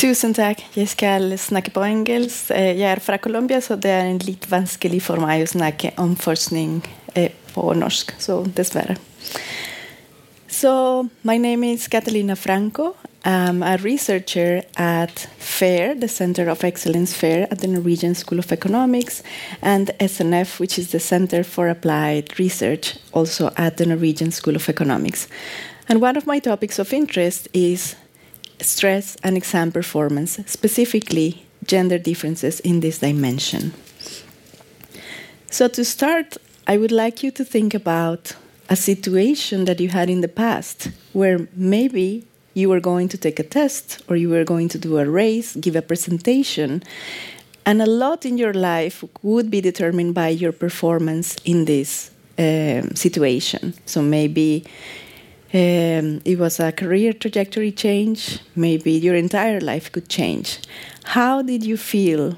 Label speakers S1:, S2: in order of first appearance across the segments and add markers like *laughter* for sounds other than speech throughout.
S1: Tusen tack. Jag ska snacka på engelska. Eh, jag är från Colombia, så det är lite vanskligt för mig att snacka om forskning eh, på norska, så dessvärre. So, my name is Catalina Franco. I'm a researcher at FAIR, the Center of Excellence FAIR at the Norwegian School of Economics, and SNF, which is the Center for Applied Research, also at the Norwegian School of Economics. And one of my topics of interest is stress and exam performance, specifically gender differences in this dimension. So, to start, I would like you to think about a situation that you had in the past where maybe you were going to take a test or you were going to do a race, give a presentation, and a lot in your life would be determined by your performance in this um, situation. So maybe um, it was a career trajectory change, maybe your entire life could change. How did you feel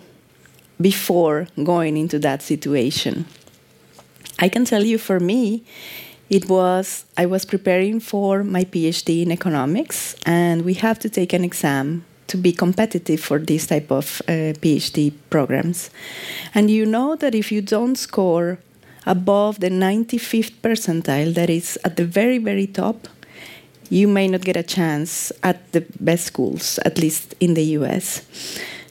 S1: before going into that situation? I can tell you for me, it was I was preparing for my PhD in economics, and we have to take an exam to be competitive for this type of uh, PhD programs. And you know that if you don't score above the 95th percentile, that is at the very, very top, you may not get a chance at the best schools, at least in the US.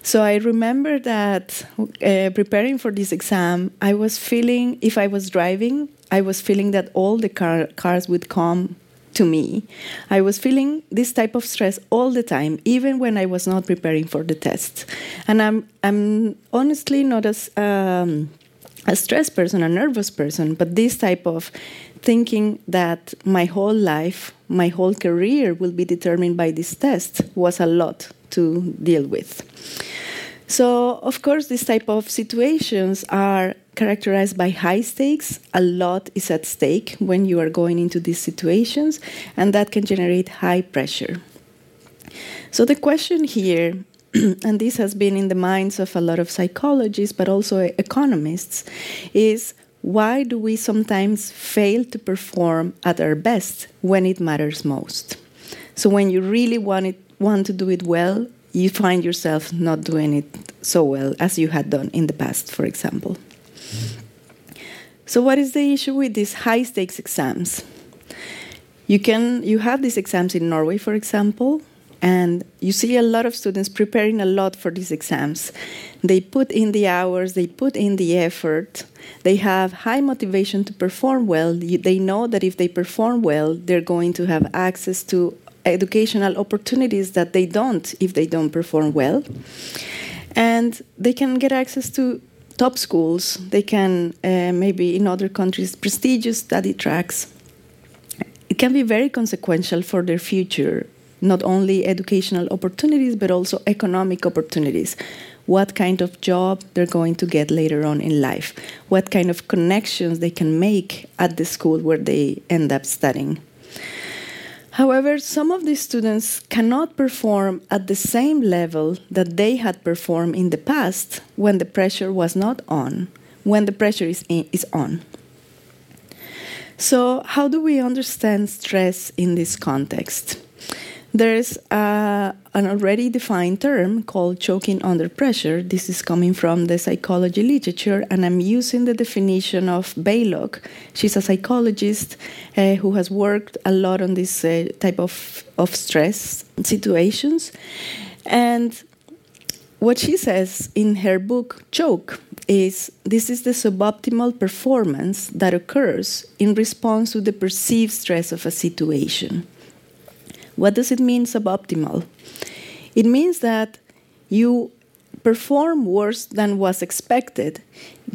S1: So I remember that uh, preparing for this exam, I was feeling, if I was driving, I was feeling that all the car, cars would come to me. I was feeling this type of stress all the time, even when I was not preparing for the test. And I'm, I'm honestly not as um, a stressed person, a nervous person, but this type of thinking that my whole life, my whole career will be determined by this test was a lot to deal with. So, of course, this type of situations are characterized by high stakes. A lot is at stake when you are going into these situations, and that can generate high pressure. So, the question here *clears throat* and this has been in the minds of a lot of psychologists, but also economists, is why do we sometimes fail to perform at our best when it matters most? So, when you really want, it, want to do it well, you find yourself not doing it so well as you had done in the past, for example. So, what is the issue with these high stakes exams? You can you have these exams in Norway, for example, and you see a lot of students preparing a lot for these exams. They put in the hours, they put in the effort, they have high motivation to perform well. They know that if they perform well, they're going to have access to educational opportunities that they don't if they don't perform well. And they can get access to top schools, they can, uh, maybe in other countries, prestigious study tracks. It can be very consequential for their future not only educational opportunities but also economic opportunities. What kind of job they're going to get later on in life. What kind of connections they can make at the school where they end up studying However, some of these students cannot perform at the same level that they had performed in the past when the pressure was not on, when the pressure is, in, is on. So, how do we understand stress in this context? There's uh, an already defined term called choking under pressure. This is coming from the psychology literature, and I'm using the definition of Beilock. She's a psychologist uh, who has worked a lot on this uh, type of, of stress situations. And what she says in her book, Choke, is this is the suboptimal performance that occurs in response to the perceived stress of a situation. What does it mean suboptimal? It means that you perform worse than was expected,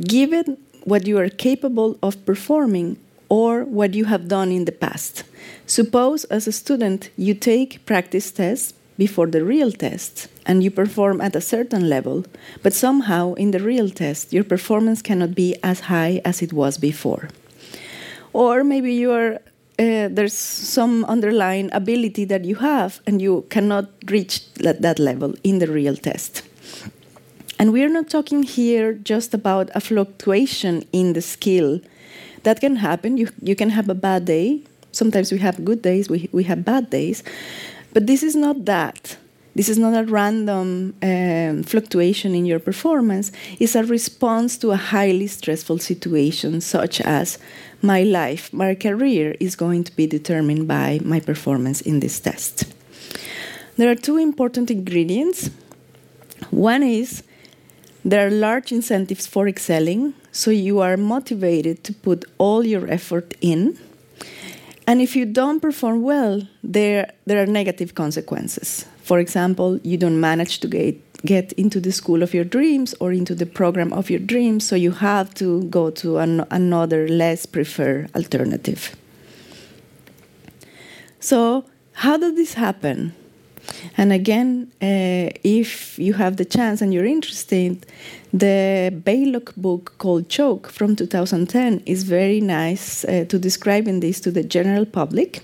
S1: given what you are capable of performing or what you have done in the past. Suppose, as a student, you take practice tests before the real test and you perform at a certain level, but somehow in the real test, your performance cannot be as high as it was before. Or maybe you are uh, there's some underlying ability that you have and you cannot reach that, that level in the real test. And we're not talking here just about a fluctuation in the skill. That can happen. You, you can have a bad day, Sometimes we have good days, we, we have bad days. But this is not that. This is not a random um, fluctuation in your performance. It's a response to a highly stressful situation, such as my life, my career is going to be determined by my performance in this test. There are two important ingredients. One is there are large incentives for excelling, so you are motivated to put all your effort in. And if you don't perform well, there, there are negative consequences. For example, you don't manage to get, get into the school of your dreams or into the program of your dreams, so you have to go to an, another less preferred alternative. So, how does this happen? And again, uh, if you have the chance and you're interested, the Beilock book called Choke from 2010 is very nice uh, to describing this to the general public.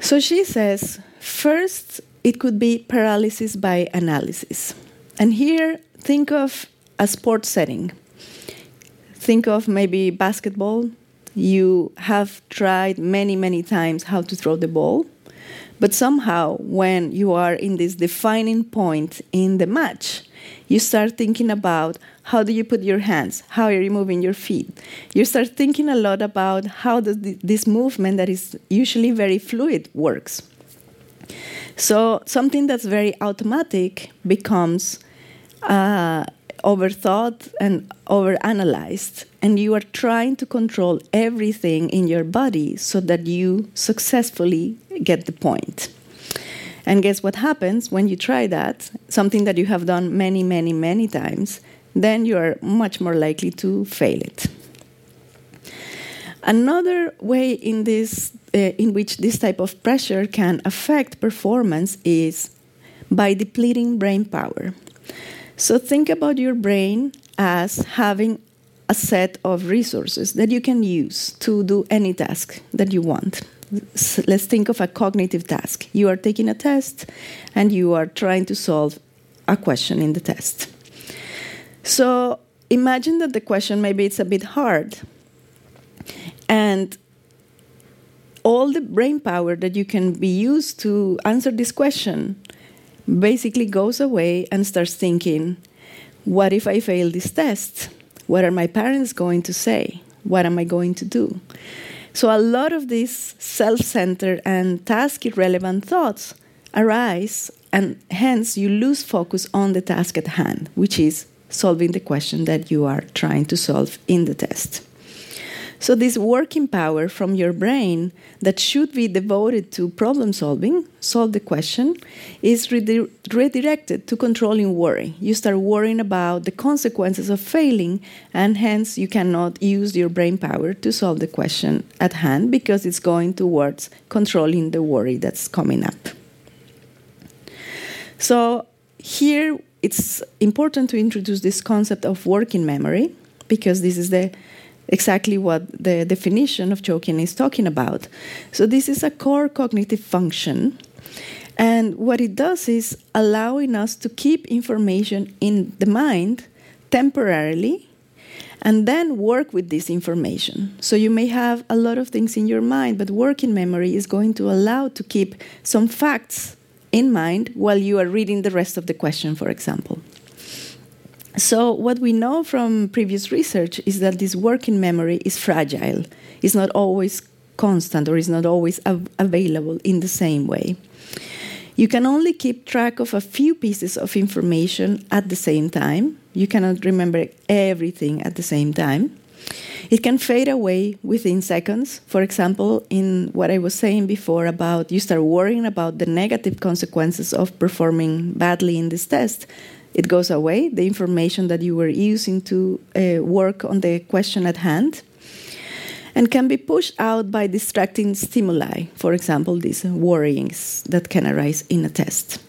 S1: So she says, first, it could be paralysis by analysis. And here, think of a sports setting. Think of maybe basketball. You have tried many, many times how to throw the ball. But somehow, when you are in this defining point in the match, you start thinking about how do you put your hands how are you moving your feet you start thinking a lot about how does this movement that is usually very fluid works so something that's very automatic becomes uh, overthought and overanalyzed, and you are trying to control everything in your body so that you successfully get the point. And guess what happens when you try that? Something that you have done many, many, many times, then you are much more likely to fail it. Another way in this, uh, in which this type of pressure can affect performance is by depleting brain power. So think about your brain as having a set of resources that you can use to do any task that you want. So let's think of a cognitive task. You are taking a test and you are trying to solve a question in the test. So imagine that the question maybe it's a bit hard and all the brain power that you can be used to answer this question basically goes away and starts thinking, what if I fail this test? What are my parents going to say? What am I going to do? So, a lot of these self centered and task irrelevant thoughts arise, and hence you lose focus on the task at hand, which is solving the question that you are trying to solve in the test. So, this working power from your brain that should be devoted to problem solving, solve the question, is redi- redirected to controlling worry. You start worrying about the consequences of failing, and hence you cannot use your brain power to solve the question at hand because it's going towards controlling the worry that's coming up. So, here it's important to introduce this concept of working memory because this is the exactly what the definition of choking is talking about. So, this is a core cognitive function. And what it does is allowing us to keep information in the mind temporarily and then work with this information. So you may have a lot of things in your mind, but working memory is going to allow to keep some facts in mind while you are reading the rest of the question, for example. So, what we know from previous research is that this working memory is fragile, it's not always constant or is not always av available in the same way. You can only keep track of a few pieces of information at the same time. You cannot remember everything at the same time. It can fade away within seconds. For example, in what I was saying before about you start worrying about the negative consequences of performing badly in this test, it goes away, the information that you were using to uh, work on the question at hand, and can be pushed out by distracting stimuli, for example, these worryings that can arise in a test.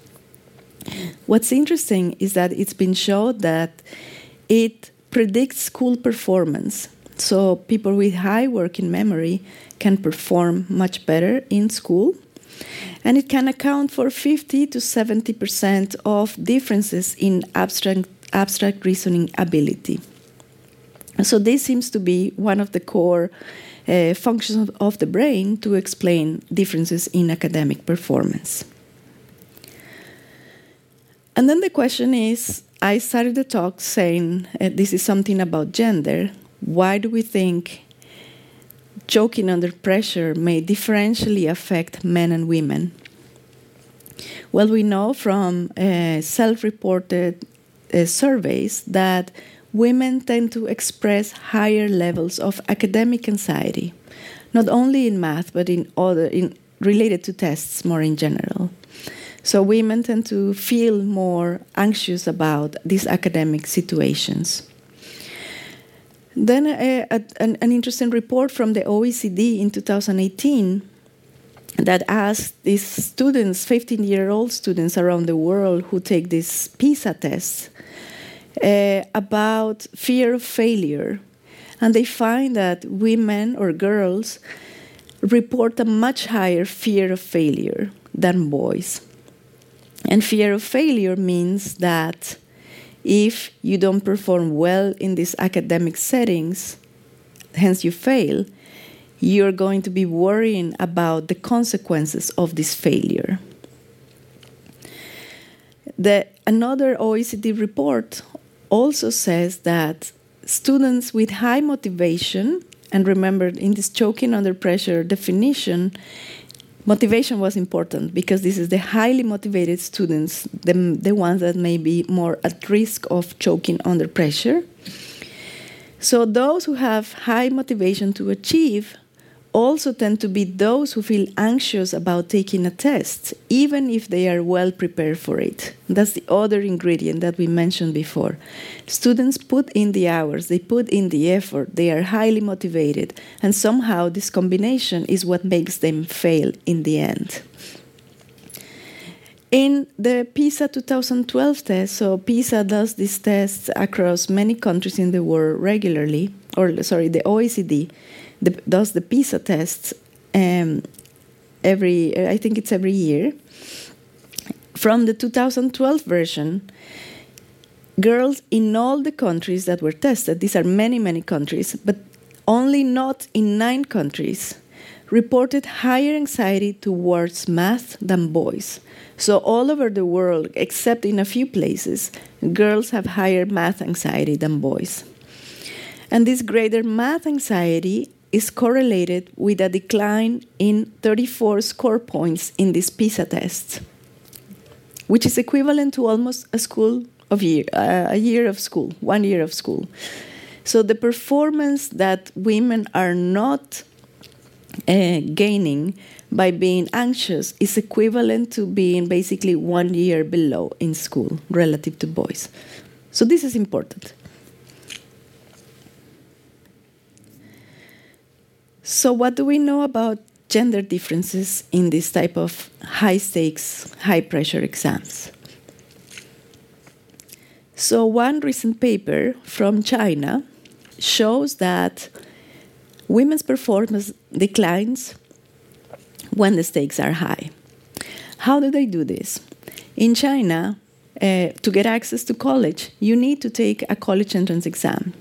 S1: What's interesting is that it's been shown that it predicts school performance. So people with high working memory can perform much better in school and it can account for 50 to 70% of differences in abstract, abstract reasoning ability. So, this seems to be one of the core uh, functions of the brain to explain differences in academic performance. And then the question is I started the talk saying uh, this is something about gender. Why do we think choking under pressure may differentially affect men and women? Well, we know from uh, self reported uh, surveys that women tend to express higher levels of academic anxiety, not only in math, but in other, in, related to tests more in general. So women tend to feel more anxious about these academic situations. Then uh, an, an interesting report from the OECD in 2018 that asked these students, 15 year old students around the world who take these PISA tests, uh, about fear of failure. And they find that women or girls report a much higher fear of failure than boys. And fear of failure means that if you don't perform well in these academic settings, hence you fail, you're going to be worrying about the consequences of this failure. The, another OECD report also says that students with high motivation, and remember in this choking under pressure definition, motivation was important because this is the highly motivated students, the, the ones that may be more at risk of choking under pressure. So, those who have high motivation to achieve also tend to be those who feel anxious about taking a test, even if they are well prepared for it. That's the other ingredient that we mentioned before. Students put in the hours, they put in the effort, they are highly motivated, and somehow this combination is what makes them fail in the end. In the PISA 2012 test, so PISA does these tests across many countries in the world regularly, or sorry, the OECD the, does the PISA tests um, every, I think it's every year. From the 2012 version, girls in all the countries that were tested, these are many, many countries, but only not in nine countries, reported higher anxiety towards math than boys. So, all over the world, except in a few places, girls have higher math anxiety than boys. And this greater math anxiety is correlated with a decline in 34 score points in this PISA test, which is equivalent to almost a school of year, uh, a year of school, one year of school. So the performance that women are not uh, gaining by being anxious is equivalent to being basically one year below in school relative to boys. So this is important. So, what do we know about gender differences in this type of high stakes, high pressure exams? So, one recent paper from China shows that women's performance declines when the stakes are high. How do they do this? In China, uh, to get access to college, you need to take a college entrance exam.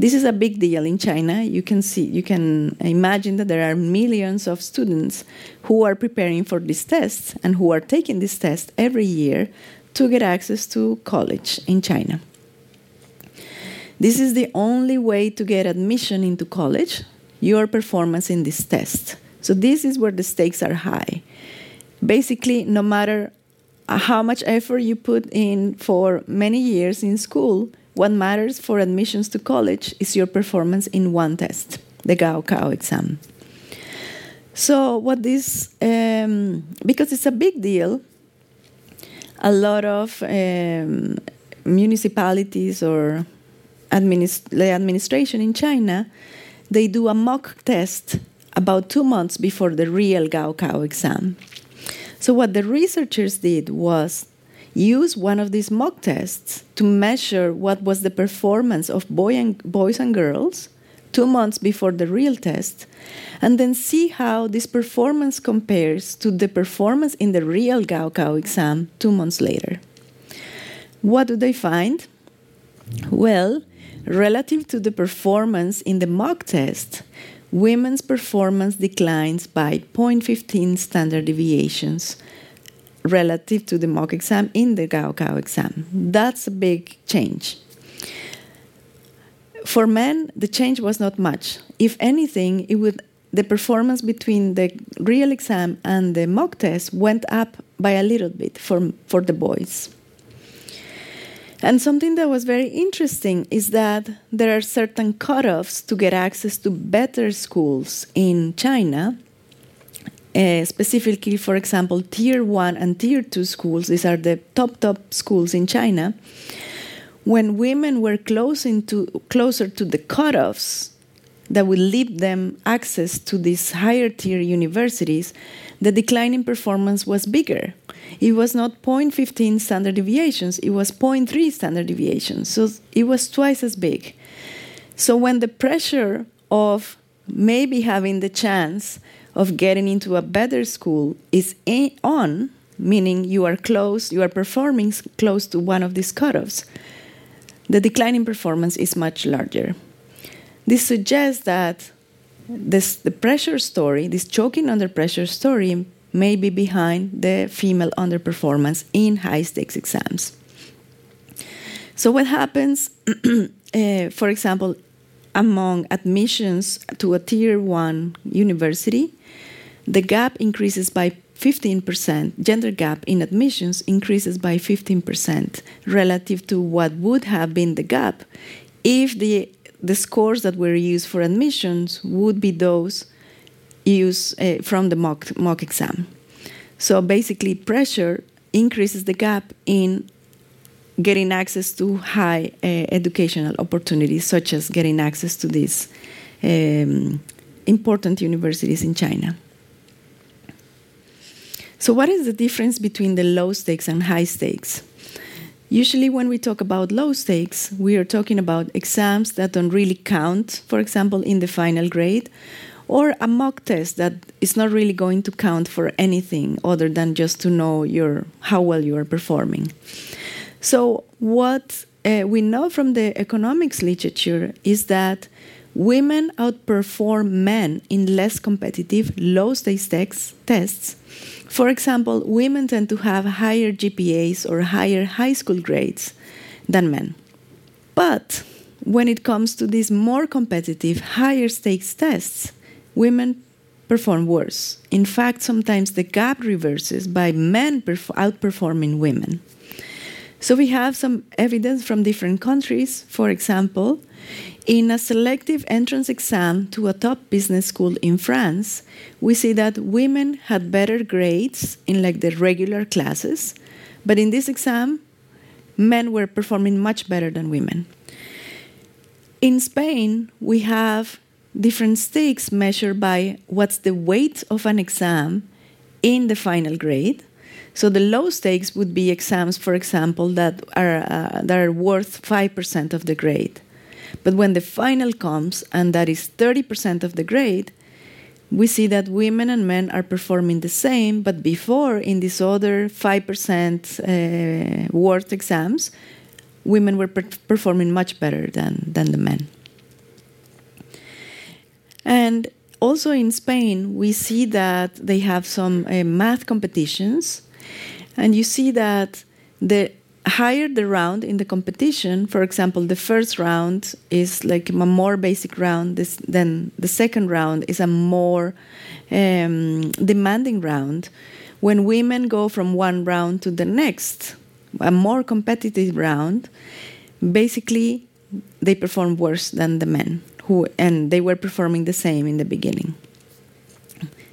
S1: This is a big deal in China. You can see, you can imagine that there are millions of students who are preparing for these tests and who are taking this test every year to get access to college in China. This is the only way to get admission into college, your performance in this test. So, this is where the stakes are high. Basically, no matter how much effort you put in for many years in school, what matters for admissions to college is your performance in one test, the Gaokao exam. So, what this, um, because it's a big deal, a lot of um, municipalities or administ- the administration in China, they do a mock test about two months before the real Gaokao exam. So, what the researchers did was use one of these mock tests to measure what was the performance of boy and, boys and girls two months before the real test, and then see how this performance compares to the performance in the real Gaokao exam two months later. What do they find? Well, relative to the performance in the mock test, women's performance declines by 0.15 standard deviations relative to the mock exam in the Gaokao exam. That's a big change. For men, the change was not much. If anything, it would the performance between the real exam and the mock test went up by a little bit for, for the boys. And something that was very interesting is that there are certain cutoffs to get access to better schools in China. Uh, specifically, for example, tier one and tier two schools, these are the top, top schools in China. When women were into, closer to the cutoffs that would lead them access to these higher tier universities, the decline in performance was bigger. It was not 0.15 standard deviations, it was 0.3 standard deviations. So it was twice as big. So when the pressure of maybe having the chance of getting into a better school is on, meaning you are close, you are performing close to one of these cutoffs, the decline in performance is much larger. This suggests that this, the pressure story, this choking under pressure story, may be behind the female underperformance in high stakes exams. So, what happens, *clears throat* uh, for example, among admissions to a tier one university, the gap increases by 15%, gender gap in admissions increases by 15% relative to what would have been the gap if the the scores that were used for admissions would be those used uh, from the mock, mock exam. So basically, pressure increases the gap in getting access to high uh, educational opportunities, such as getting access to these um, important universities in China. So, what is the difference between the low stakes and high stakes? Usually, when we talk about low stakes, we are talking about exams that don't really count, for example, in the final grade, or a mock test that is not really going to count for anything other than just to know your, how well you are performing. So, what uh, we know from the economics literature is that women outperform men in less competitive low stakes tests for example, women tend to have higher GPAs or higher high school grades than men. But when it comes to these more competitive, higher stakes tests, women perform worse. In fact, sometimes the gap reverses by men outperforming women. So we have some evidence from different countries. For example, in a selective entrance exam to a top business school in France, we see that women had better grades in like the regular classes, but in this exam, men were performing much better than women. In Spain, we have different stakes measured by what's the weight of an exam in the final grade. So the low stakes would be exams, for example, that are uh, that are worth five percent of the grade. But when the final comes, and that is 30% of the grade, we see that women and men are performing the same, but before in these other 5% uh, worth exams, women were per performing much better than, than the men. And also in Spain, we see that they have some uh, math competitions, and you see that the higher the round in the competition, for example, the first round is like a more basic round, this, then the second round is a more um, demanding round. When women go from one round to the next, a more competitive round, basically they perform worse than the men who and they were performing the same in the beginning.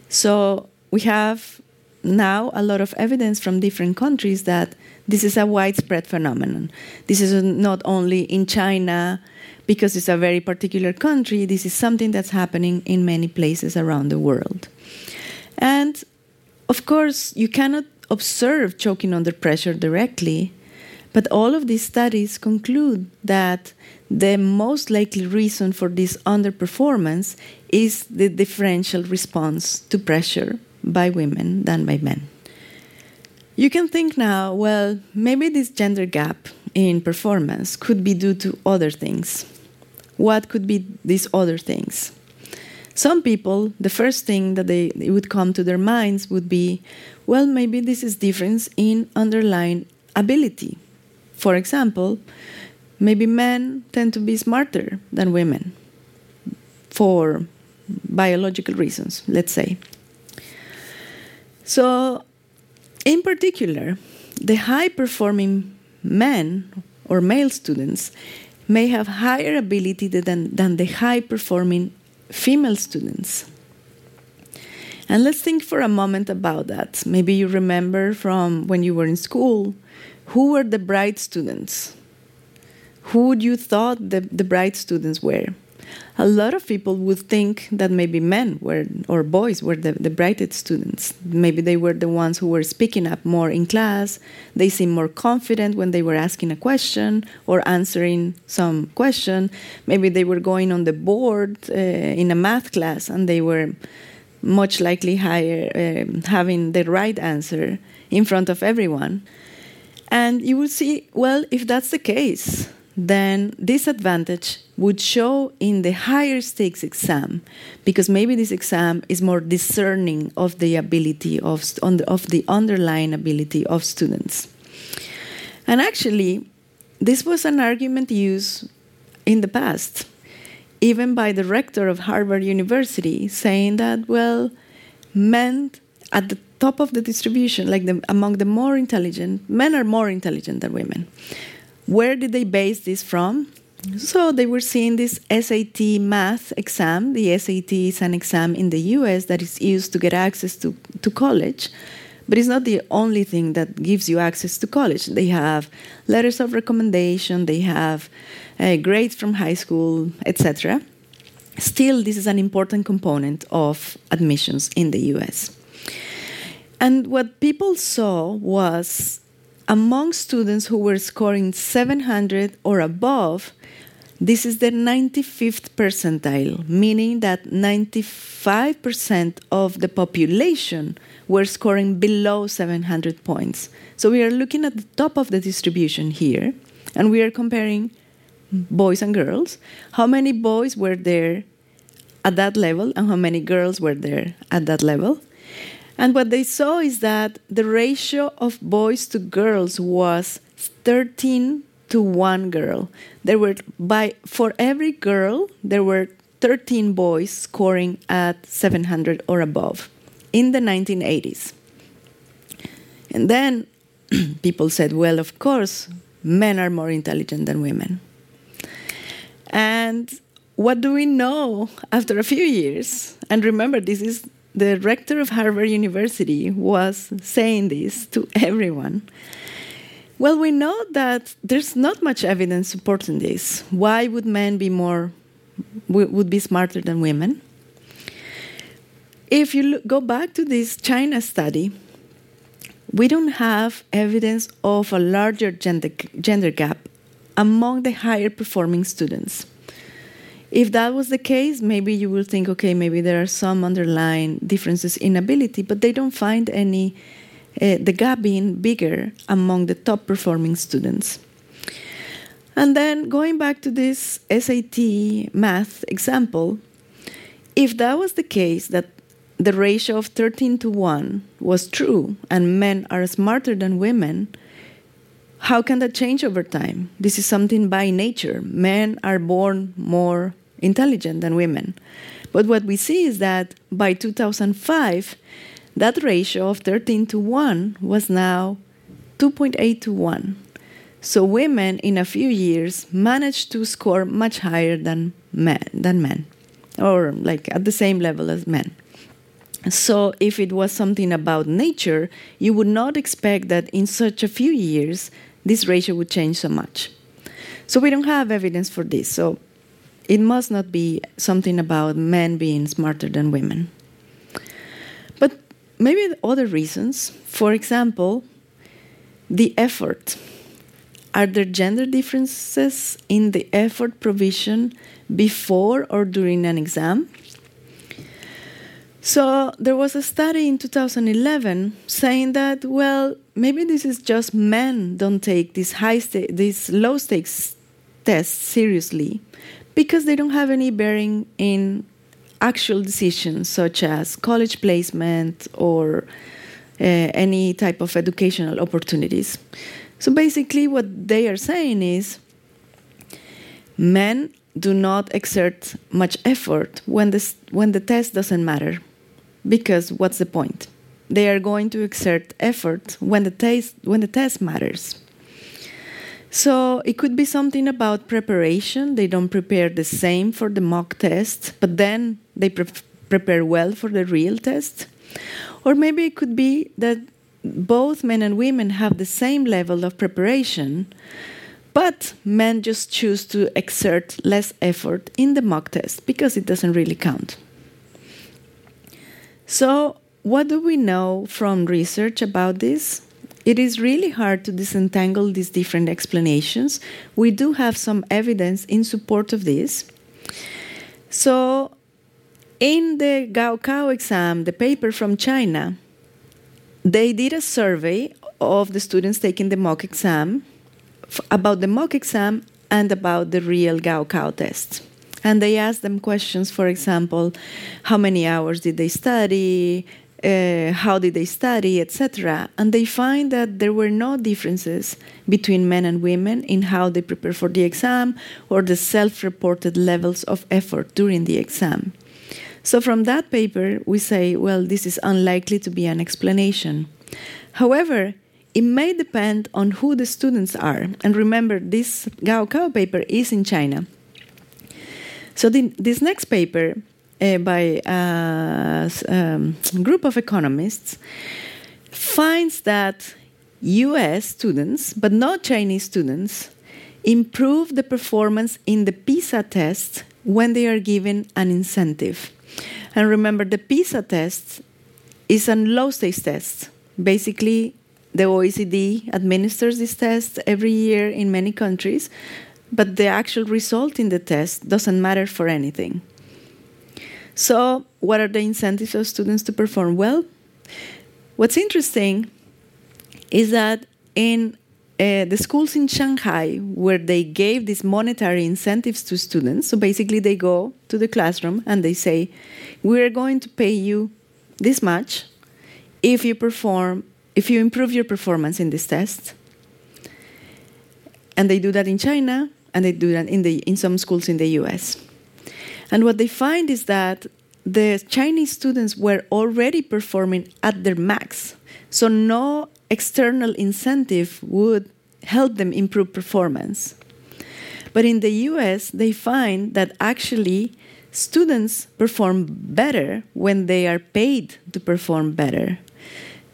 S1: So we have now a lot of evidence from different countries that this is a widespread phenomenon. This is not only in China because it's a very particular country, this is something that's happening in many places around the world. And of course, you cannot observe choking under pressure directly, but all of these studies conclude that the most likely reason for this underperformance is the differential response to pressure by women than by men. You can think now, well, maybe this gender gap in performance could be due to other things. What could be these other things? Some people, the first thing that they would come to their minds would be, well, maybe this is difference in underlying ability. For example, maybe men tend to be smarter than women for biological reasons, let's say. So, in particular, the high performing men or male students may have higher ability than, than the high performing female students. And let's think for a moment about that. Maybe you remember from when you were in school who were the bright students? Who would you thought the, the bright students were? A lot of people would think that maybe men were or boys were the, the brightest students. Maybe they were the ones who were speaking up more in class. They seemed more confident when they were asking a question or answering some question. Maybe they were going on the board uh, in a math class and they were much likely higher, uh, having the right answer in front of everyone. And you will see, well, if that's the case, then this advantage would show in the higher stakes exam because maybe this exam is more discerning of the ability of, of the underlying ability of students. And actually, this was an argument used in the past, even by the rector of Harvard University, saying that, well, men at the top of the distribution, like the, among the more intelligent, men are more intelligent than women. Where did they base this from? So they were seeing this SAT math exam. The SAT is an exam in the US that is used to get access to, to college, but it's not the only thing that gives you access to college. They have letters of recommendation, they have uh, grades from high school, etc. Still, this is an important component of admissions in the US. And what people saw was among students who were scoring 700 or above, this is the 95th percentile, meaning that 95% of the population were scoring below 700 points. So we are looking at the top of the distribution here, and we are comparing boys and girls. How many boys were there at that level, and how many girls were there at that level? And what they saw is that the ratio of boys to girls was 13 to 1 girl. There were by for every girl there were 13 boys scoring at 700 or above in the 1980s. And then *clears throat* people said, well, of course, men are more intelligent than women. And what do we know after a few years? And remember, this is the rector of Harvard University was saying this to everyone. Well, we know that there's not much evidence supporting this. Why would men be more would be smarter than women? If you look, go back to this China study, we don't have evidence of a larger gender, gender gap among the higher performing students. If that was the case, maybe you will think, okay, maybe there are some underlying differences in ability, but they don't find any, uh, the gap being bigger among the top performing students. And then going back to this SAT math example, if that was the case, that the ratio of 13 to 1 was true and men are smarter than women, how can that change over time? This is something by nature. Men are born more intelligent than women. But what we see is that by 2005, that ratio of 13 to 1 was now 2.8 to 1. So women in a few years managed to score much higher than men, than men or like at the same level as men. So, if it was something about nature, you would not expect that in such a few years this ratio would change so much. So, we don't have evidence for this. So, it must not be something about men being smarter than women. But maybe other reasons. For example, the effort. Are there gender differences in the effort provision before or during an exam? So there was a study in 2011 saying that well maybe this is just men don't take these high sta- these low stakes tests seriously because they don't have any bearing in actual decisions such as college placement or uh, any type of educational opportunities. So basically, what they are saying is men do not exert much effort when, this, when the test doesn't matter. Because what's the point? They are going to exert effort when the, test, when the test matters. So it could be something about preparation. They don't prepare the same for the mock test, but then they pre- prepare well for the real test. Or maybe it could be that both men and women have the same level of preparation, but men just choose to exert less effort in the mock test because it doesn't really count. So, what do we know from research about this? It is really hard to disentangle these different explanations. We do have some evidence in support of this. So, in the Gaokao exam, the paper from China, they did a survey of the students taking the mock exam about the mock exam and about the real Gaokao test. And they asked them questions, for example, how many hours did they study, uh, how did they study, etc. And they find that there were no differences between men and women in how they prepare for the exam or the self reported levels of effort during the exam. So, from that paper, we say, well, this is unlikely to be an explanation. However, it may depend on who the students are. And remember, this Gaokao paper is in China. So, the, this next paper uh, by a um, group of economists finds that US students, but not Chinese students, improve the performance in the PISA test when they are given an incentive. And remember, the PISA test is a low stakes test. Basically, the OECD administers this test every year in many countries, but the actual result in the test doesn't matter for anything. So, what are the incentives of students to perform well? What's interesting is that in uh, the schools in Shanghai, where they gave these monetary incentives to students, so basically they go to the classroom and they say, We're going to pay you this much if you perform, if you improve your performance in this test. And they do that in China and they do that in, the, in some schools in the US. And what they find is that the Chinese students were already performing at their max. So no external incentive would help them improve performance. But in the US, they find that actually students perform better when they are paid to perform better,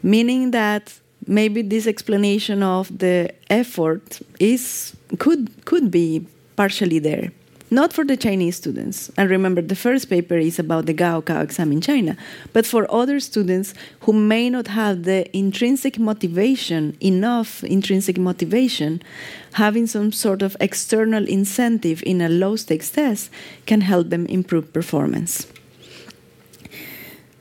S1: meaning that maybe this explanation of the effort is could could be partially there not for the Chinese students. And remember, the first paper is about the Gaokao exam in China, but for other students who may not have the intrinsic motivation, enough intrinsic motivation, having some sort of external incentive in a low stakes test can help them improve performance.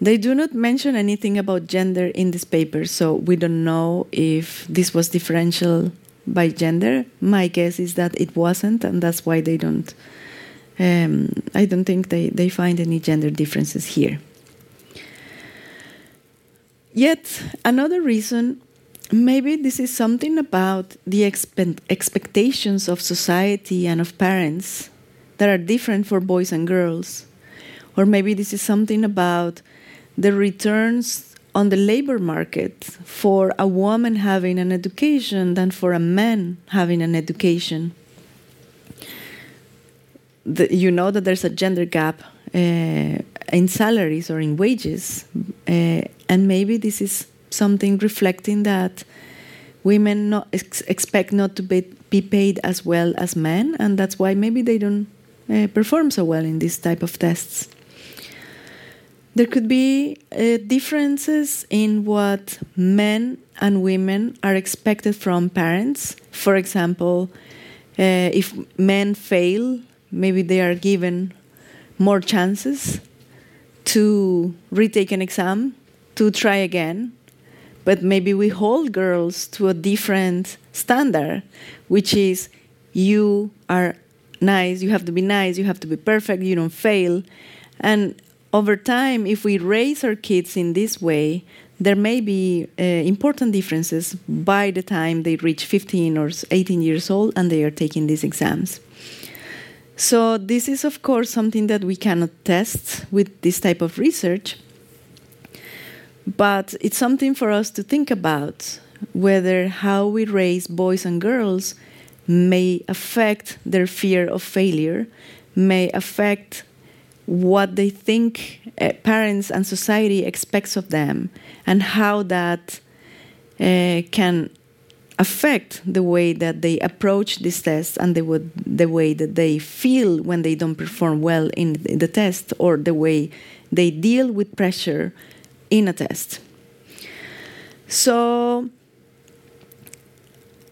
S1: They do not mention anything about gender in this paper, so we don't know if this was differential by gender. My guess is that it wasn't, and that's why they don't um, I don't think they, they find any gender differences here. Yet, another reason maybe this is something about the expe expectations of society and of parents that are different for boys and girls. Or maybe this is something about the returns on the labor market for a woman having an education than for a man having an education the, you know that there's a gender gap uh, in salaries or in wages, uh, and maybe this is something reflecting that women not ex expect not to be, be, paid as well as men, and that's why maybe they don't uh, perform so well in these type of tests. There could be uh, differences in what men and women are expected from parents. For example, uh, if men fail maybe they are given more chances to retake an exam, to try again. But maybe we hold girls to a different standard, which is you are nice, you have to be nice, you have to be perfect, you don't fail. And over time, if we raise our kids in this way, there may be uh, important differences by the time they reach 15 or 18 years old and they are taking these exams. So, this is, of course, something that we cannot test with this type of research, but it's something for us to think about whether how we raise boys and girls may affect their fear of failure, may affect what they think uh, parents and society expects of them, and how that uh, can affect the way that they approach this test and the, the way that they feel when they don't perform well in the test or the way they deal with pressure in a test. So,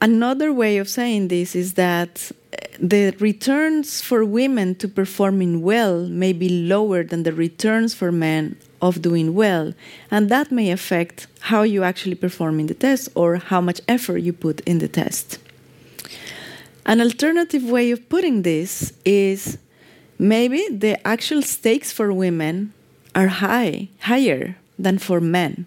S1: another way of saying this is that eh, the returns for women to performing well may be lower than the returns for men of doing well, and that may affect how you actually perform in the test or how much effort you put in the test. An alternative way of putting this is maybe the actual stakes for women are high, higher than for men.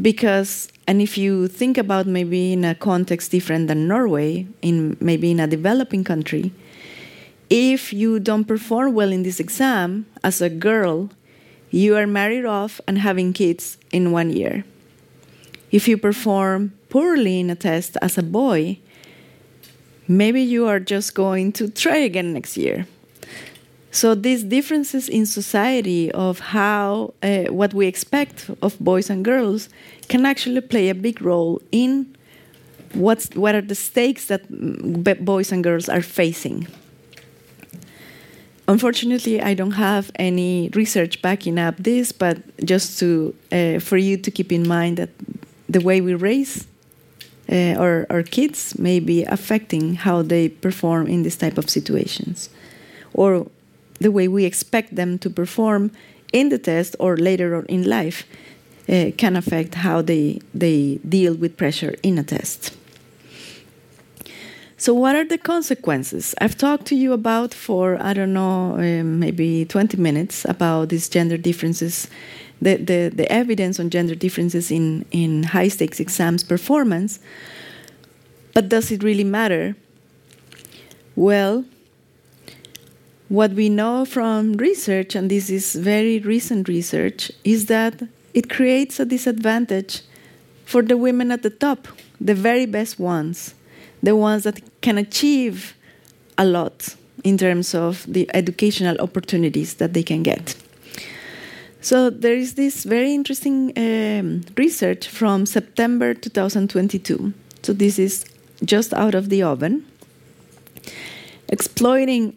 S1: Because, and if you think about maybe in a context different than Norway, in maybe in a developing country, if you don't perform well in this exam as a girl, you are married off and having kids in one year. If you perform poorly in a test as a boy, maybe you are just going to try again next year so these differences in society of how uh, what we expect of boys and girls can actually play a big role in what's what are the stakes that boys and girls are facing. Unfortunately, I don't have any research backing up this, but just to uh, for you to keep in mind that the way we raise uh, our, our kids may be affecting how they perform in this type of situations, or the way we expect them to perform in the test or later on in life uh, can affect how they, they deal with pressure in a test. So, what are the consequences? I've talked to you about for, I don't know, um, maybe 20 minutes about these gender differences, the, the, the evidence on gender differences in, in high stakes exams performance. But does it really matter? Well, what we know from research, and this is very recent research, is that it creates a disadvantage for the women at the top, the very best ones, the ones that can achieve a lot in terms of the educational opportunities that they can get. So there is this very interesting um, research from September 2022. So this is just out of the oven, exploiting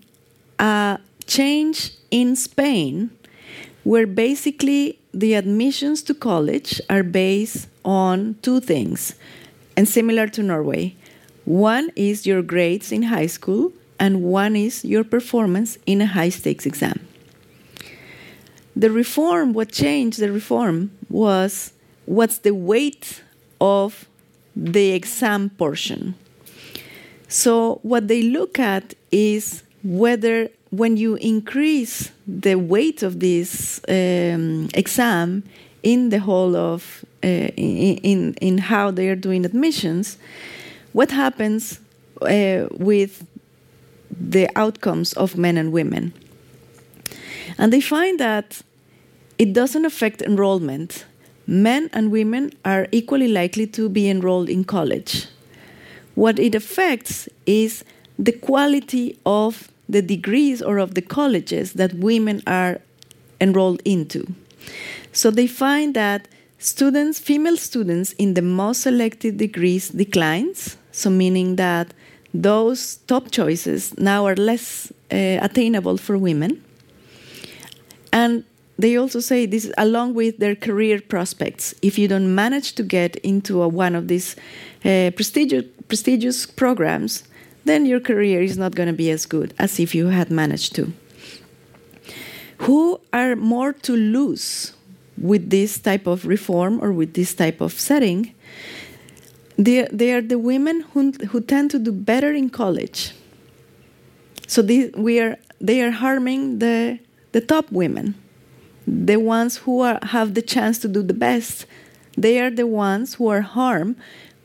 S1: a change in Spain where basically the admissions to college are based on two things and similar to Norway. One is your grades in high school, and one is your performance in a high stakes exam. The reform, what changed the reform was what's the weight of the exam portion. So, what they look at is whether when you increase the weight of this um, exam in the whole of uh, in, in, in how they are doing admissions, what happens uh, with the outcomes of men and women? And they find that it doesn't affect enrollment. Men and women are equally likely to be enrolled in college. What it affects is the quality of the degrees or of the colleges that women are enrolled into. So they find that students, female students in the most selected degrees declines, so meaning that those top choices now are less uh, attainable for women. And they also say this along with their career prospects. If you don't manage to get into a, one of these uh, prestigious, prestigious programs, then your career is not going to be as good as if you had managed to. Who are more to lose with this type of reform or with this type of setting? They, they are the women who, who tend to do better in college. So they, we are, they are harming the, the top women the ones who are, have the chance to do the best, they are the ones who are harmed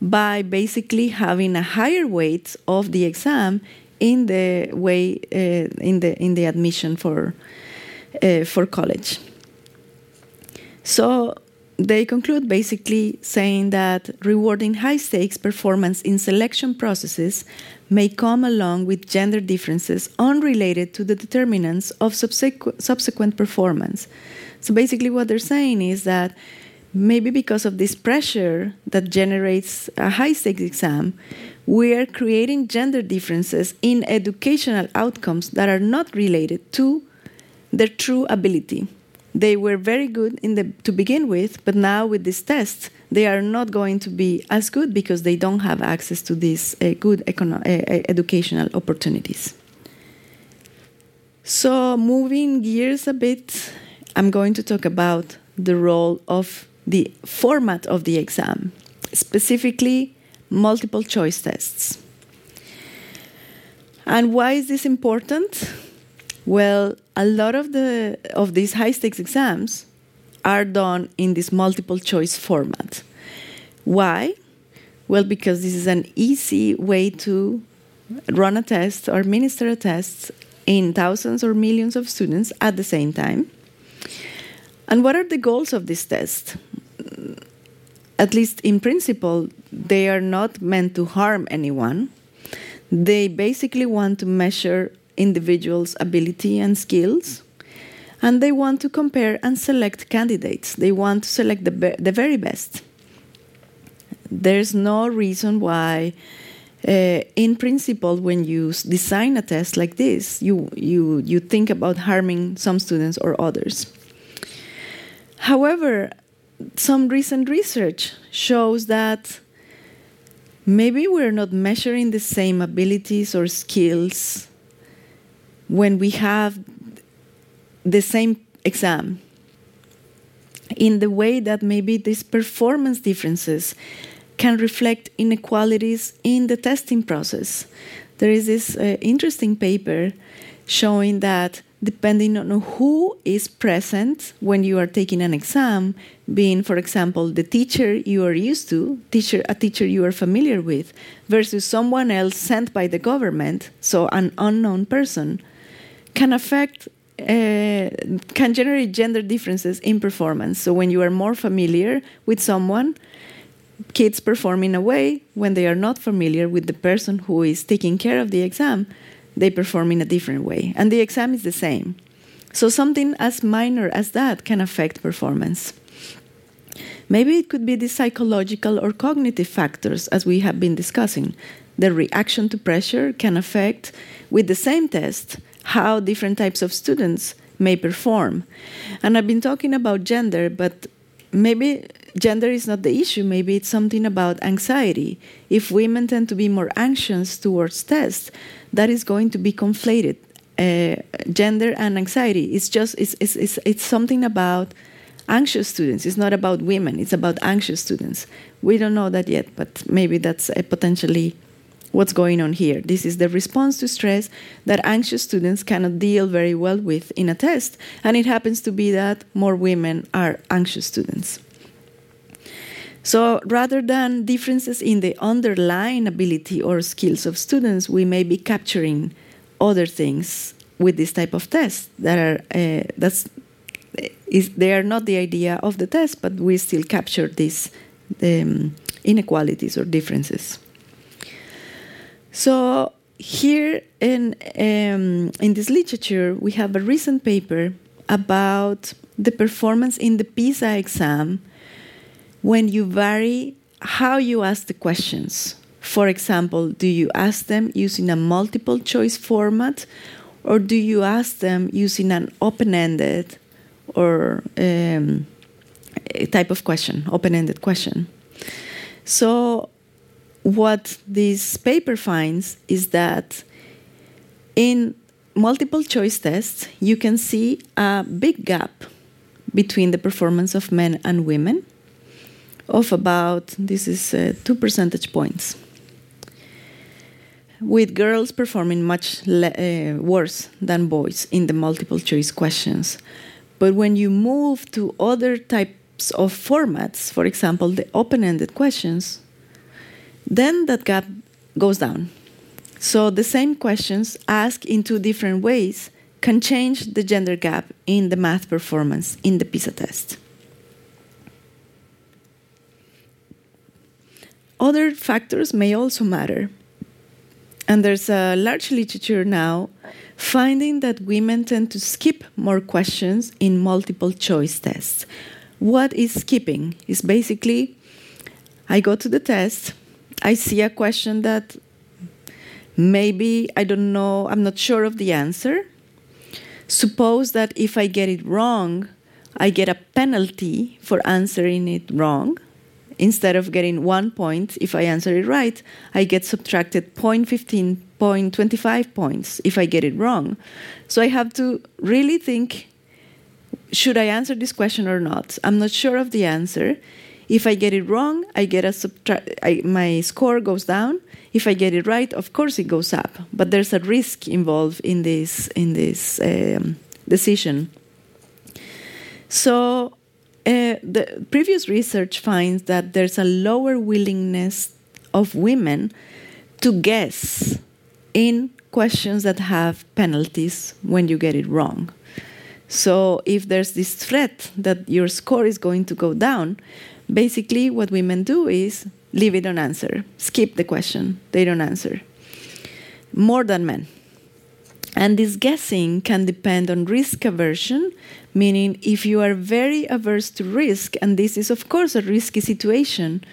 S1: by basically having a higher weight of the exam in the way uh, in the in the admission for uh, for college. So they conclude basically saying that rewarding high stakes performance in selection processes may come along with gender differences unrelated to the determinants of subsequent, subsequent performance. So basically, what they're saying is that maybe because of this pressure that generates a high stakes exam, we are creating gender differences in educational outcomes that are not related to their true ability. They were very good in the, to begin with, but now with this test, they are not going to be as good because they don't have access to these uh, good econo- uh, educational opportunities. So, moving gears a bit, I'm going to talk about the role of the format of the exam, specifically multiple choice tests. And why is this important? Well, a lot of the of these high stakes exams are done in this multiple choice format. Why? Well, because this is an easy way to run a test or administer a test in thousands or millions of students at the same time. And what are the goals of this test? At least in principle, they are not meant to harm anyone. They basically want to measure individuals' ability and skills, and they want to compare and select candidates. They want to select the, be- the very best. There's no reason why, uh, in principle, when you design a test like this, you, you, you think about harming some students or others. However, some recent research shows that maybe we're not measuring the same abilities or skills when we have the same exam in the way that maybe these performance differences can reflect inequalities in the testing process. There is this uh, interesting paper showing that depending on who is present when you are taking an exam, being, for example, the teacher you are used to, teacher, a teacher you are familiar with, versus someone else sent by the government, so an unknown person, can affect, uh, can generate gender differences in performance. So when you are more familiar with someone, kids perform in a way when they are not familiar with the person who is taking care of the exam they perform in a different way. And the exam is the same. So something as minor as that can affect performance. Maybe it could be the psychological or cognitive factors, as we have been discussing. The reaction to pressure can affect, with the same test, how different types of students may perform. And I've been talking about gender, but maybe gender is not the issue. Maybe it's something about anxiety. If women tend to be more anxious towards tests, that is going to be conflated. Uh, gender and anxiety. It's just it's, it's, it's, it's something about anxious students. It's not about women. It's about anxious students. We don't know that yet, but maybe that's a potentially what's going on here. This is the response to stress that anxious students cannot deal very well with in a test, and it happens to be that more women are anxious students. So rather than differences in the underlying ability or skills of students, we may be capturing other things with this type of test that are uh, that's is they are not the idea of the test, but we still capture these um, inequalities or differences. So here in um, in this literature, we have a recent paper about the performance in the PISA exam when you vary how you ask the questions. For example, do you ask them using a multiple choice format or do you ask them using an open ended or um, type of question, open ended question? So, what this paper finds is that in multiple choice tests, you can see a big gap between the performance of men and women of about, this is uh, two percentage points, with girls performing much uh, worse than boys in the multiple choice questions. But when you move to other types of formats, for example, the open ended questions, then that gap goes down. So the same questions asked in two different ways can change the gender gap in the math performance in the PISA test. Other factors may also matter. And there's a large literature now finding that women tend to skip more questions in multiple choice tests. What is skipping? Is basically I go to the test, I see a question that maybe I don't know, I'm not sure of the answer. Suppose that if I get it wrong, I get a penalty for answering it wrong instead of getting one point if I answer it right, I get subtracted 0.15, 0.25 points if I get it wrong. So I have to really think should I answer this question or not? I'm not sure of the answer. If I get it wrong, I get a subtract. my score goes down. If I get it right, of course it goes up. But there's a risk involved in this in this um, decision. So uh, the previous research finds that there's a lower willingness of women to guess in questions that have penalties when you get it wrong. So, if there's this threat that your score is going to go down, basically what women do is leave it unanswered, skip the question, they don't answer. More than men. And this guessing can depend on risk aversion, meaning if you are very averse to risk, and this is of course a risky situation,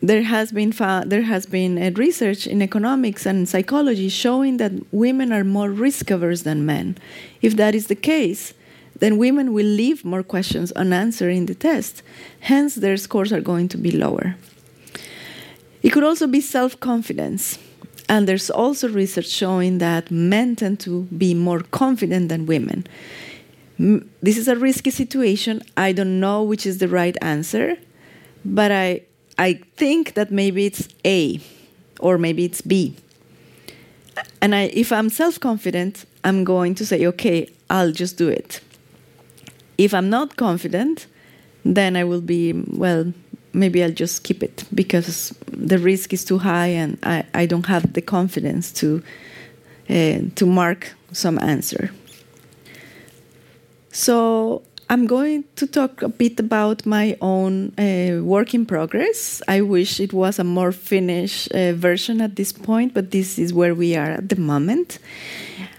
S1: there has been there has been a research in economics and psychology showing that women are more risk averse than men. If that is the case, then women will leave more questions unanswered in the test. Hence, their scores are going to be lower. It could also be self confidence. And there's also research showing that men tend to be more confident than women. This is a risky situation. I don't know which is the right answer, but I, I think that maybe it's A or maybe it's B. And I, if I'm self confident, I'm going to say, okay, I'll just do it. If I'm not confident, then I will be, well, maybe I'll just skip it because the risk is too high and I, I don't have the confidence to uh, to mark some answer. So I'm going to talk a bit about my own uh, work in progress. I wish it was a more finished uh, version at this point, but this is where we are at the moment.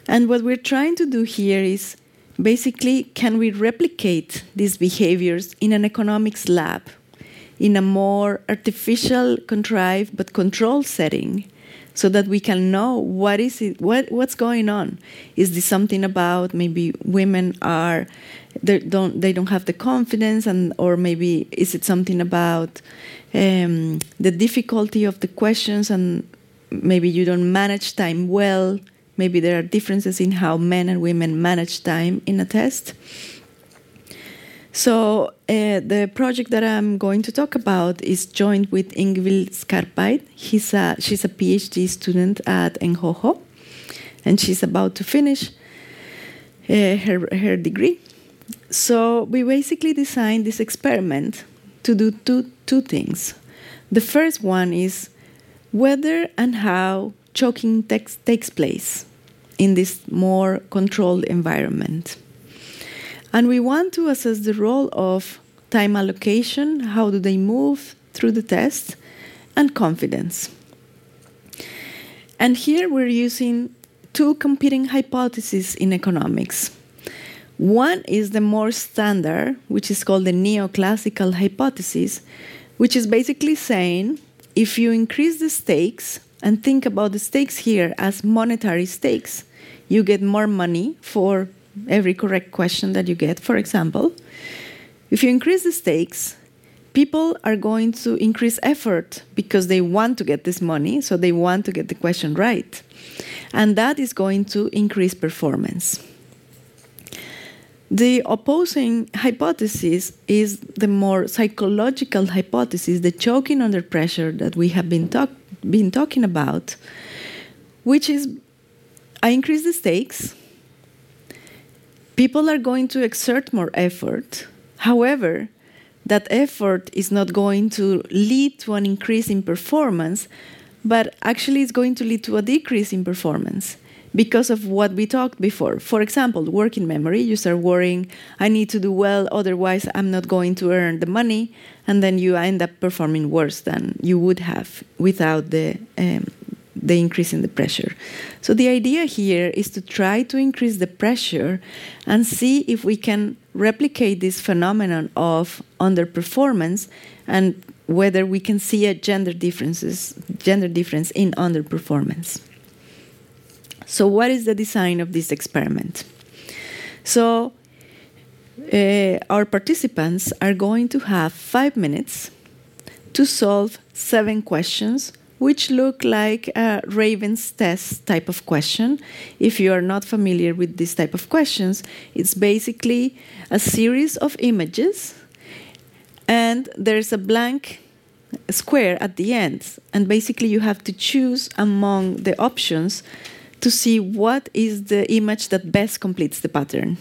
S1: And what we're trying to do here is basically can we replicate these behaviors in an economics lab in a more artificial, contrived, but controlled setting so that we can know what is it what what's going on. Is this something about maybe women are they don't they don't have the confidence and or maybe is it something about um, the difficulty of the questions and maybe you don't manage time well? Maybe there are differences in how men and women manage time in a test so uh, the project that I'm going to talk about is joined with Ingvild Skarpeid. He's a, she's a PhD student at NHH, and she's about to finish uh, her, her degree. So we basically designed this experiment to do two, two things. The first one is whether and how choking takes, takes place in this more controlled environment. And we want to assess the role of time allocation, how do they move through the test, and confidence. And here we're using two competing hypotheses in economics. One is the more standard, which is called the neoclassical hypothesis, which is basically saying if you increase the stakes and think about the stakes here as monetary stakes, you get more money for every correct question that you get. For example, if you increase the stakes, people are going to increase effort because they want to get this money, so they want to get the question right. And that is going to increase performance. The opposing hypothesis is the more psychological hypothesis, the choking under pressure that we have been, talk- been talking about, which is I increase the stakes, people are going to exert more effort. However, that effort is not going to lead to an increase in performance, but actually it's going to lead to a decrease in performance because of what we talked before. For example, working memory, you start worrying, I need to do well, otherwise I'm not going to earn the money, and then you end up performing worse than you would have without the um, the increase in the pressure. So the idea here is to try to increase the pressure and see if we can replicate this phenomenon of underperformance and whether we can see a gender differences gender difference in underperformance. So, what is the design of this experiment? So, uh, our participants are going to have five minutes to solve seven questions, which look like a Raven's test type of question. If you are not familiar with this type of questions, it's basically a series of images, and there's a blank square at the end, and basically you have to choose among the options to see what is the image that best completes the pattern.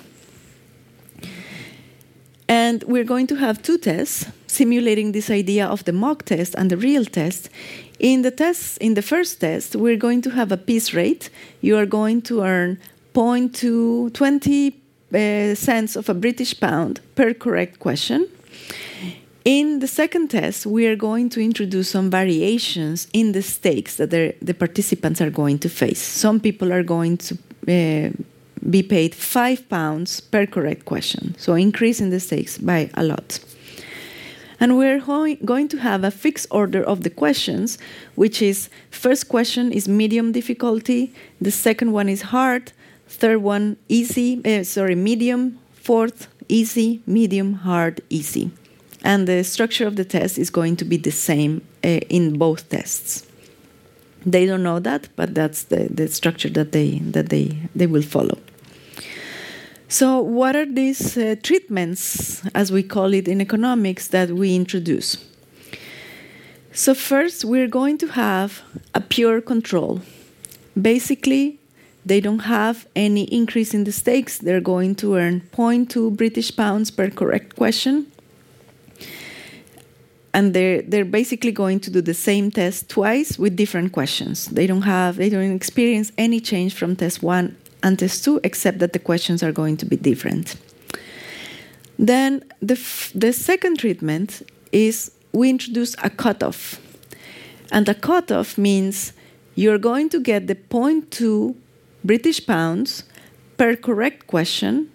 S1: And we're going to have two tests simulating this idea of the mock test and the real test. In the test, in the first test, we're going to have a piece rate. You are going to earn 0.20 uh, cents of a British pound per correct question. In the second test, we are going to introduce some variations in the stakes that the participants are going to face. Some people are going to uh, be paid five pounds per correct question, so increasing the stakes by a lot. And we're going to have a fixed order of the questions, which is first question is medium difficulty, the second one is hard, third one easy, uh, sorry, medium, fourth easy, medium, hard, easy and the structure of the test is going to be the same uh, in both tests. They don't know that, but that's the, the structure that they that they they will follow. So, what are these uh, treatments, as we call it in economics, that we introduce? So, first, we're going to have a pure control. Basically, they don't have any increase in the stakes. They're going to earn 0.2 British pounds per correct question and they're they're basically going to do the same test twice with different questions. They don't have they don't experience any change from test one and test two, except that the questions are going to be different. Then the the second treatment is we introduce a cutoff, and a cutoff means you're going to get the 0.2 British pounds per correct question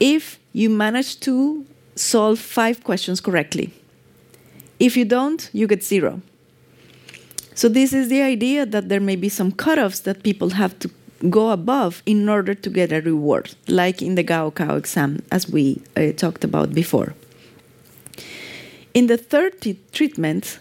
S1: if you manage to solve five questions correctly. If you don't, you get zero. So, this is the idea that there may be some cutoffs that people have to go above in order to get a reward, like in the Gaokao exam, as we uh, talked about before. In the third t- treatment,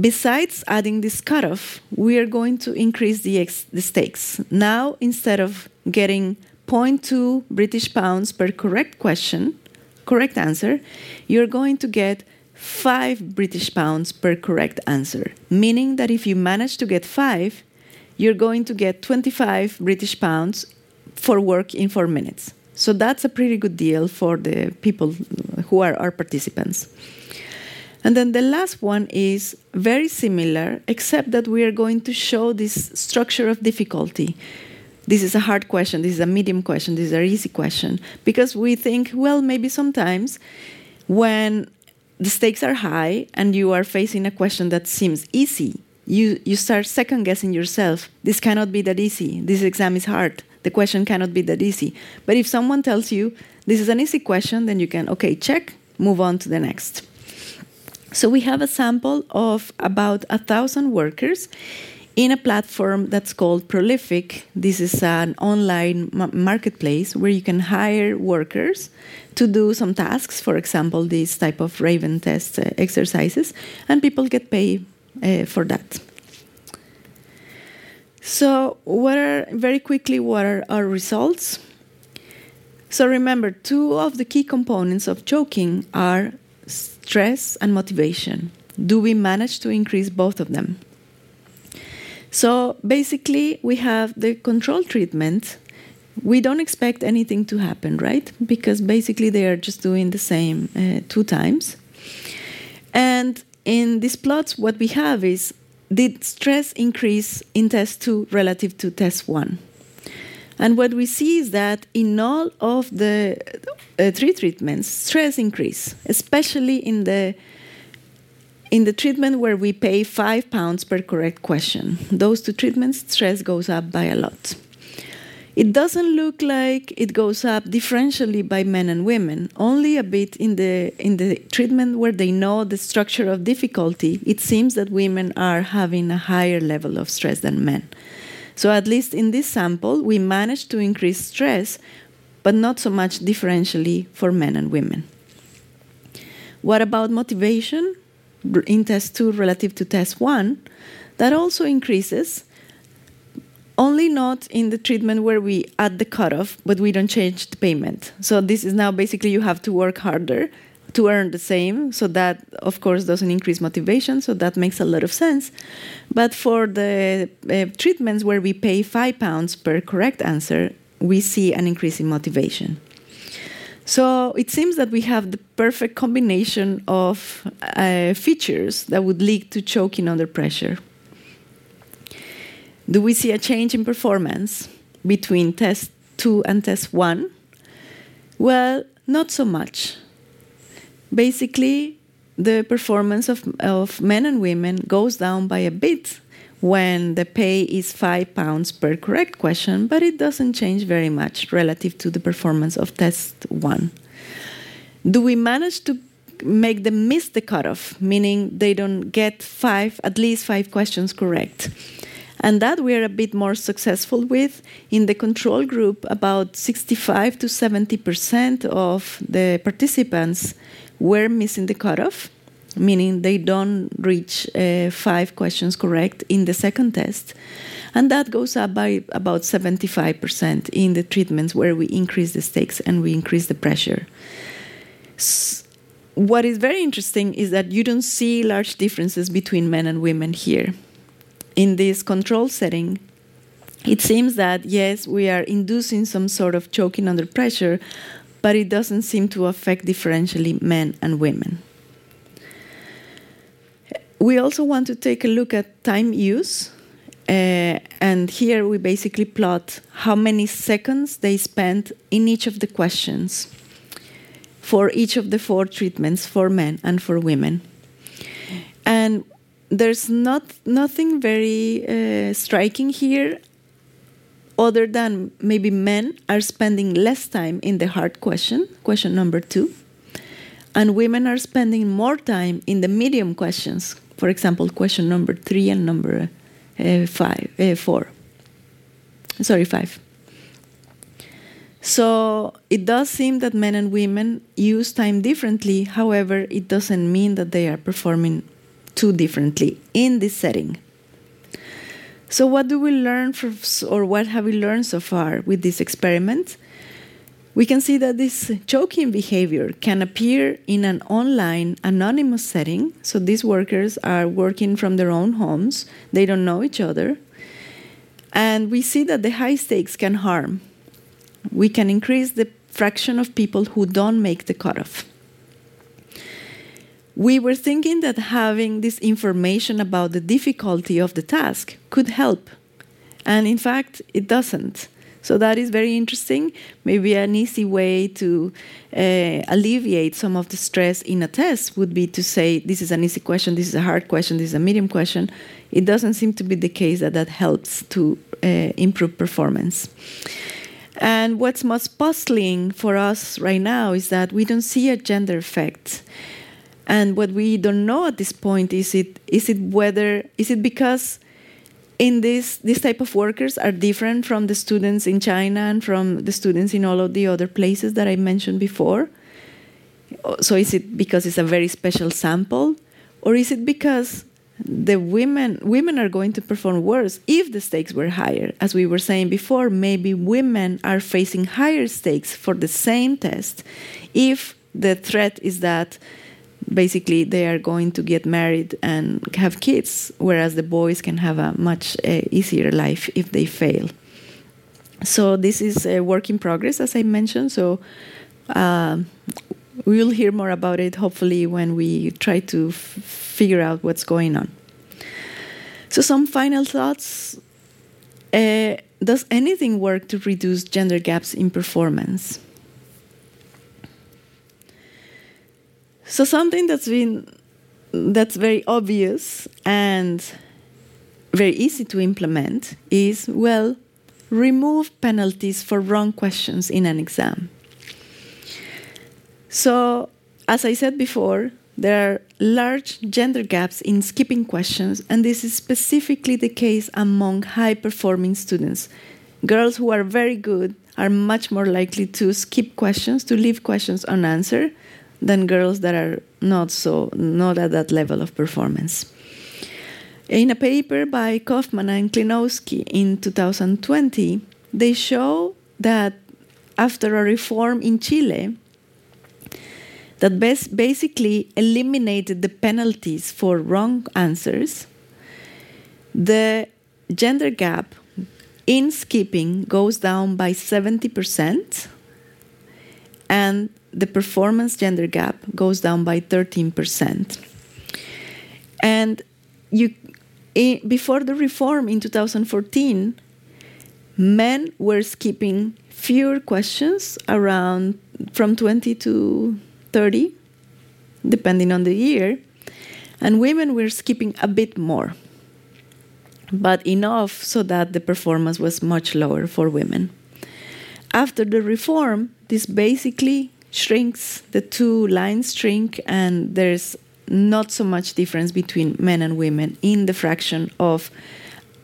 S1: besides adding this cutoff, we are going to increase the, ex- the stakes. Now, instead of getting 0.2 British pounds per correct question, correct answer, you're going to get 5 British pounds per correct answer, meaning that if you manage to get 5, you're going to get 25 British pounds for work in 4 minutes. So that's a pretty good deal for the people who are our participants. And then the last one is very similar, except that we are going to show this structure of difficulty. This is a hard question, this is a medium question, this is an easy question, because we think, well, maybe sometimes when the stakes are high and you are facing a question that seems easy, you, you start second guessing yourself. This cannot be that easy. This exam is hard. The question cannot be that easy. But if someone tells you this is an easy question, then you can, okay, check, move on to the next. So we have a sample of about a thousand workers in a platform that's called Prolific. This is an online marketplace where you can hire workers to do some tasks, for example, these type of Raven test uh, exercises, and people get paid uh, for that. So, what are very quickly what are our results? So remember, two of the key components of choking are stress and motivation. Do we manage to increase both of them? So basically, we have the control treatment we don't expect anything to happen, right? Because basically they are just doing the same uh, two times. And in these plots, what we have is did stress increase in test 2 relative to test 1? And what we see is that in all of the uh, three treatments, stress increase, especially in the in the treatment where we pay five pounds per correct question. Those two treatments, stress goes up by a lot. It doesn't look like it goes up differentially by men and women, only a bit in the in the treatment where they know the structure of difficulty. It seems that women are having a higher level of stress than men. So at least in this sample, we managed to increase stress, but not so much differentially for men and women. What about motivation in test 2 relative to test 1? That also increases only not in the treatment where we add the cutoff, but we don't change the payment. So this is now basically you have to work harder to earn the same. So that, of course, doesn't increase motivation. So that makes a lot of sense. But for the uh, treatments where we pay five pounds per correct answer, we see an increase in motivation. So it seems that we have the perfect combination of uh, features that would lead to choking under pressure. Do we see a change in performance between test 2 and test 1? Well, not so much. Basically, the performance of, of men and women goes down by a bit when the pay is five pounds per correct question, but it doesn't change very much relative to the performance of test one. Do we manage to make them miss the cutoff, meaning they don't get five, at least five questions correct? And that we're a bit more successful with. In the control group, about 65 to 70% of the participants were missing the cutoff, meaning they don't reach uh, five questions correct in the second test. And that goes up by about 75% in the treatments where we increase the stakes and we increase the pressure. S what is very interesting is that you don't see large differences between men and women here in this control setting, it seems that yes, we are inducing some sort of choking under pressure, but it doesn't seem to affect differentially men and women. We also want to take a look at time use. Uh, and here we basically plot how many seconds they spent in each of the questions for each of the four treatments for men and for women. And there's not nothing very uh, striking here other than maybe men are spending less time in the hard question question number 2 and women are spending more time in the medium questions for example question number 3 and number uh, 5 uh, 4 sorry 5 so it does seem that men and women use time differently. However it doesn't mean that they are performing too differently in this setting. So, what do we learn or what have we learned so far with this experiment? We can see that this choking behavior can appear in an online anonymous setting. So, these workers are working from their own homes, they don't know each other. And we see that the high stakes can harm. We can increase the fraction of people who don't make the cutoff we were thinking that having this information about the difficulty of the task could help. And in fact, it doesn't. So that is very interesting. Maybe an easy way to uh, alleviate some of the stress in a test would be to say, this is an easy question, this is a hard question, this is a medium question. It doesn't seem to be the case that that helps to uh, improve performance. And what's most puzzling for us right now is that we don't see a gender effect. And what we don't know at this point is it is it whether is it because in this this type of workers are different from the students in China and from the students in all of the other places that I mentioned before. So is it because it's a very special sample, or is it because the women women are going to perform worse if the stakes were higher? As we were saying before, maybe women are facing higher stakes for the same test if the threat is that basically they are going to get married and have kids, whereas the boys can have a much uh, easier life if they fail. So this is a work in progress, as I mentioned. So uh, we'll hear more about it hopefully when we try to f- figure out what's going on. So some final thoughts. Uh, does anything work to reduce gender gaps in performance? So something that's been that's very obvious and very easy to implement is well remove penalties for wrong questions in an exam. So, as I said before, there are large gender gaps in skipping questions, and this is specifically the case among high performing students. Girls who are very good are much more likely to skip questions, to leave questions unanswered, than girls that are not so not at that level of performance. In a paper by Coffman and Klinowski in 2020, they show that after a reform in Chile that basically eliminated the penalties for wrong answers, the gender gap in skipping goes down by 70% and the performance gender gap goes down by 13%. And you, before the reform in 2014, men were skipping fewer questions, around from 20 to 30, depending on the year, and women were skipping a bit more, but enough so that the performance was much lower for women. After the reform, this basically shrinks, the two lines shrink, and there's not so much difference between men and women in the fraction of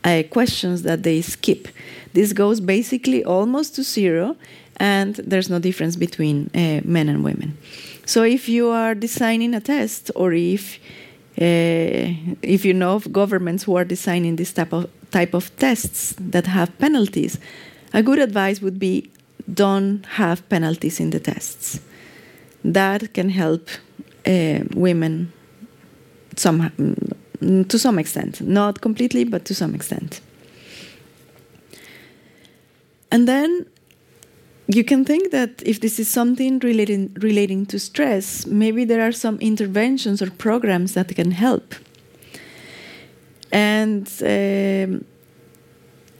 S1: uh, questions that they skip. This goes basically almost to zero, and there's no difference between uh, men and women. So if you are designing a test, or if uh, if you know of governments who are designing this type of type of tests that have penalties, a good advice would be don't have penalties in the tests. That can help uh, women some, mm, to some extent, not completely, but to some extent. And then you can think that if this is something relating, relating to stress, maybe there are some interventions or programs that can help. And um,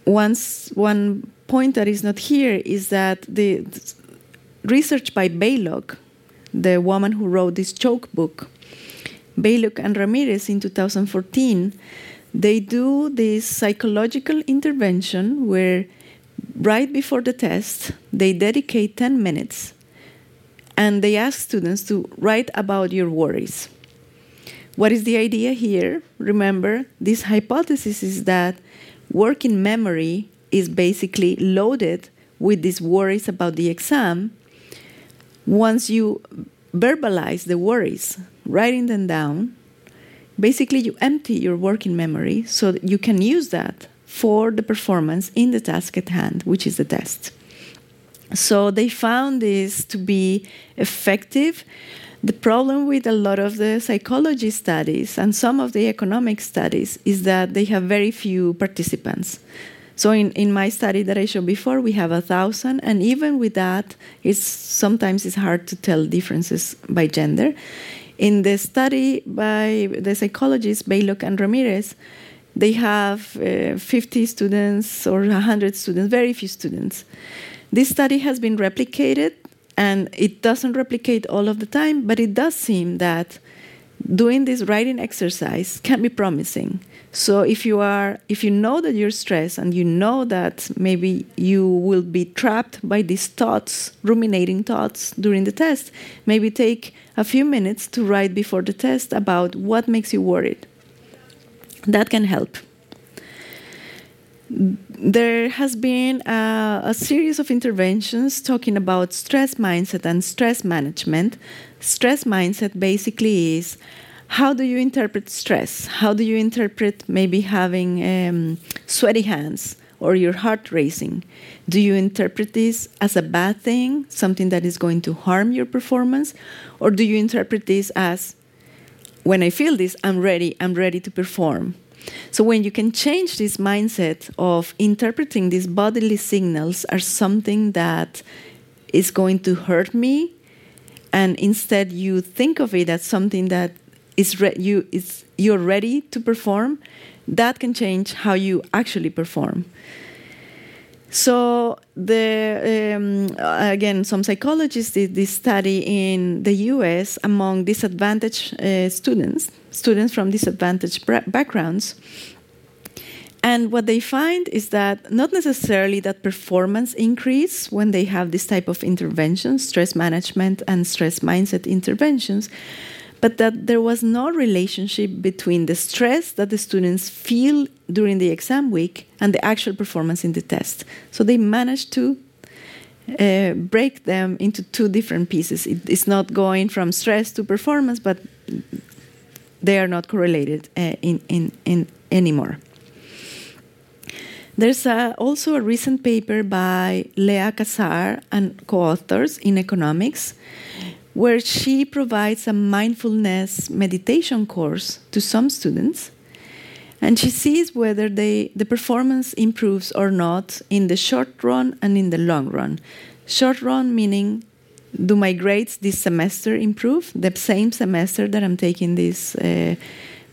S1: once one point that is not here is that the, research by Beilock, the woman who wrote this choke book, Beilock and Ramirez in 2014, they do this psychological intervention where right before the test, they dedicate 10 minutes and they ask students to write about your worries. What is the idea here? Remember, this hypothesis is that working memory is basically loaded with these worries about the exam. Once you verbalize the worries, writing them down, basically you empty your working memory so that you can use that for the performance in the task at hand, which is the test. So they found this to be effective. The problem with a lot of the psychology studies and some of the economic studies is that they have very few participants. So in, in my study that I showed before, we have a thousand, and even with that, it's sometimes it's hard to tell differences by gender. In the study by the psychologists Beilock and Ramirez, they have uh, 50 students or 100 students, very few students. This study has been replicated, and it doesn't replicate all of the time, but it does seem that doing this writing exercise can be promising. So if you are if you know that you're stressed and you know that maybe you will be trapped by these thoughts, ruminating thoughts during the test, maybe take a few minutes to write before the test about what makes you worried. That can help. There has been a, a series of interventions talking about stress mindset and stress management. Stress mindset basically is how do you interpret stress? How do you interpret maybe having um, sweaty hands or your heart racing? Do you interpret this as a bad thing, something that is going to harm your performance? Or do you interpret this as when I feel this, I'm ready, I'm ready to perform? So when you can change this mindset of interpreting these bodily signals as something that is going to hurt me, and instead you think of it as something that is re- you is you're ready to perform, that can change how you actually perform. So the um, again, some psychologists did this study in the U.S. among disadvantaged uh, students, students from disadvantaged backgrounds, and what they find is that not necessarily that performance increase when they have this type of interventions, stress management and stress mindset interventions, but that there was no relationship between the stress that the students feel during the exam week and the actual performance in the test. So they managed to uh, break them into two different pieces. It, it's not going from stress to performance, but they are not correlated uh, in, in, in anymore. There's a, also a recent paper by Lea Cassar and co authors in economics where she provides a mindfulness meditation course to some students and she sees whether they, the performance improves or not in the short run and in the long run. Short run meaning, do my grades this semester improve? The same semester that I'm taking this uh,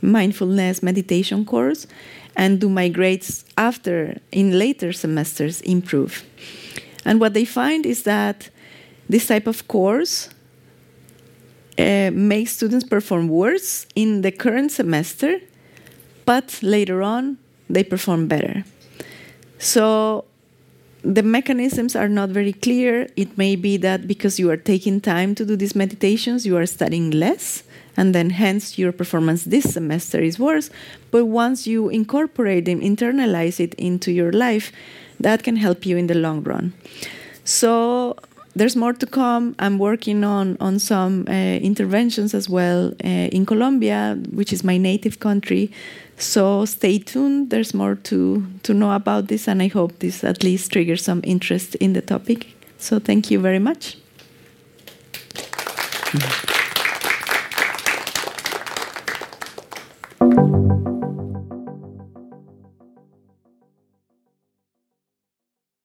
S1: mindfulness meditation course, and do my grades after in later semesters improve? And what they find is that this type of course uh, makes students perform worse in the current semester, but later on they perform better. So the mechanisms are not very clear. It may be that because you are taking time to do these meditations, you are studying less, and then hence your performance this semester is worse. But once you incorporate them, internalize it into your life, that can help you in the long run. So there's more to come. I'm working on on some uh, interventions as well uh, in Colombia, which is my native country. So stay tuned. There's more to to know about this, and I hope this at least triggers some interest in the topic. So thank you very much. Mm.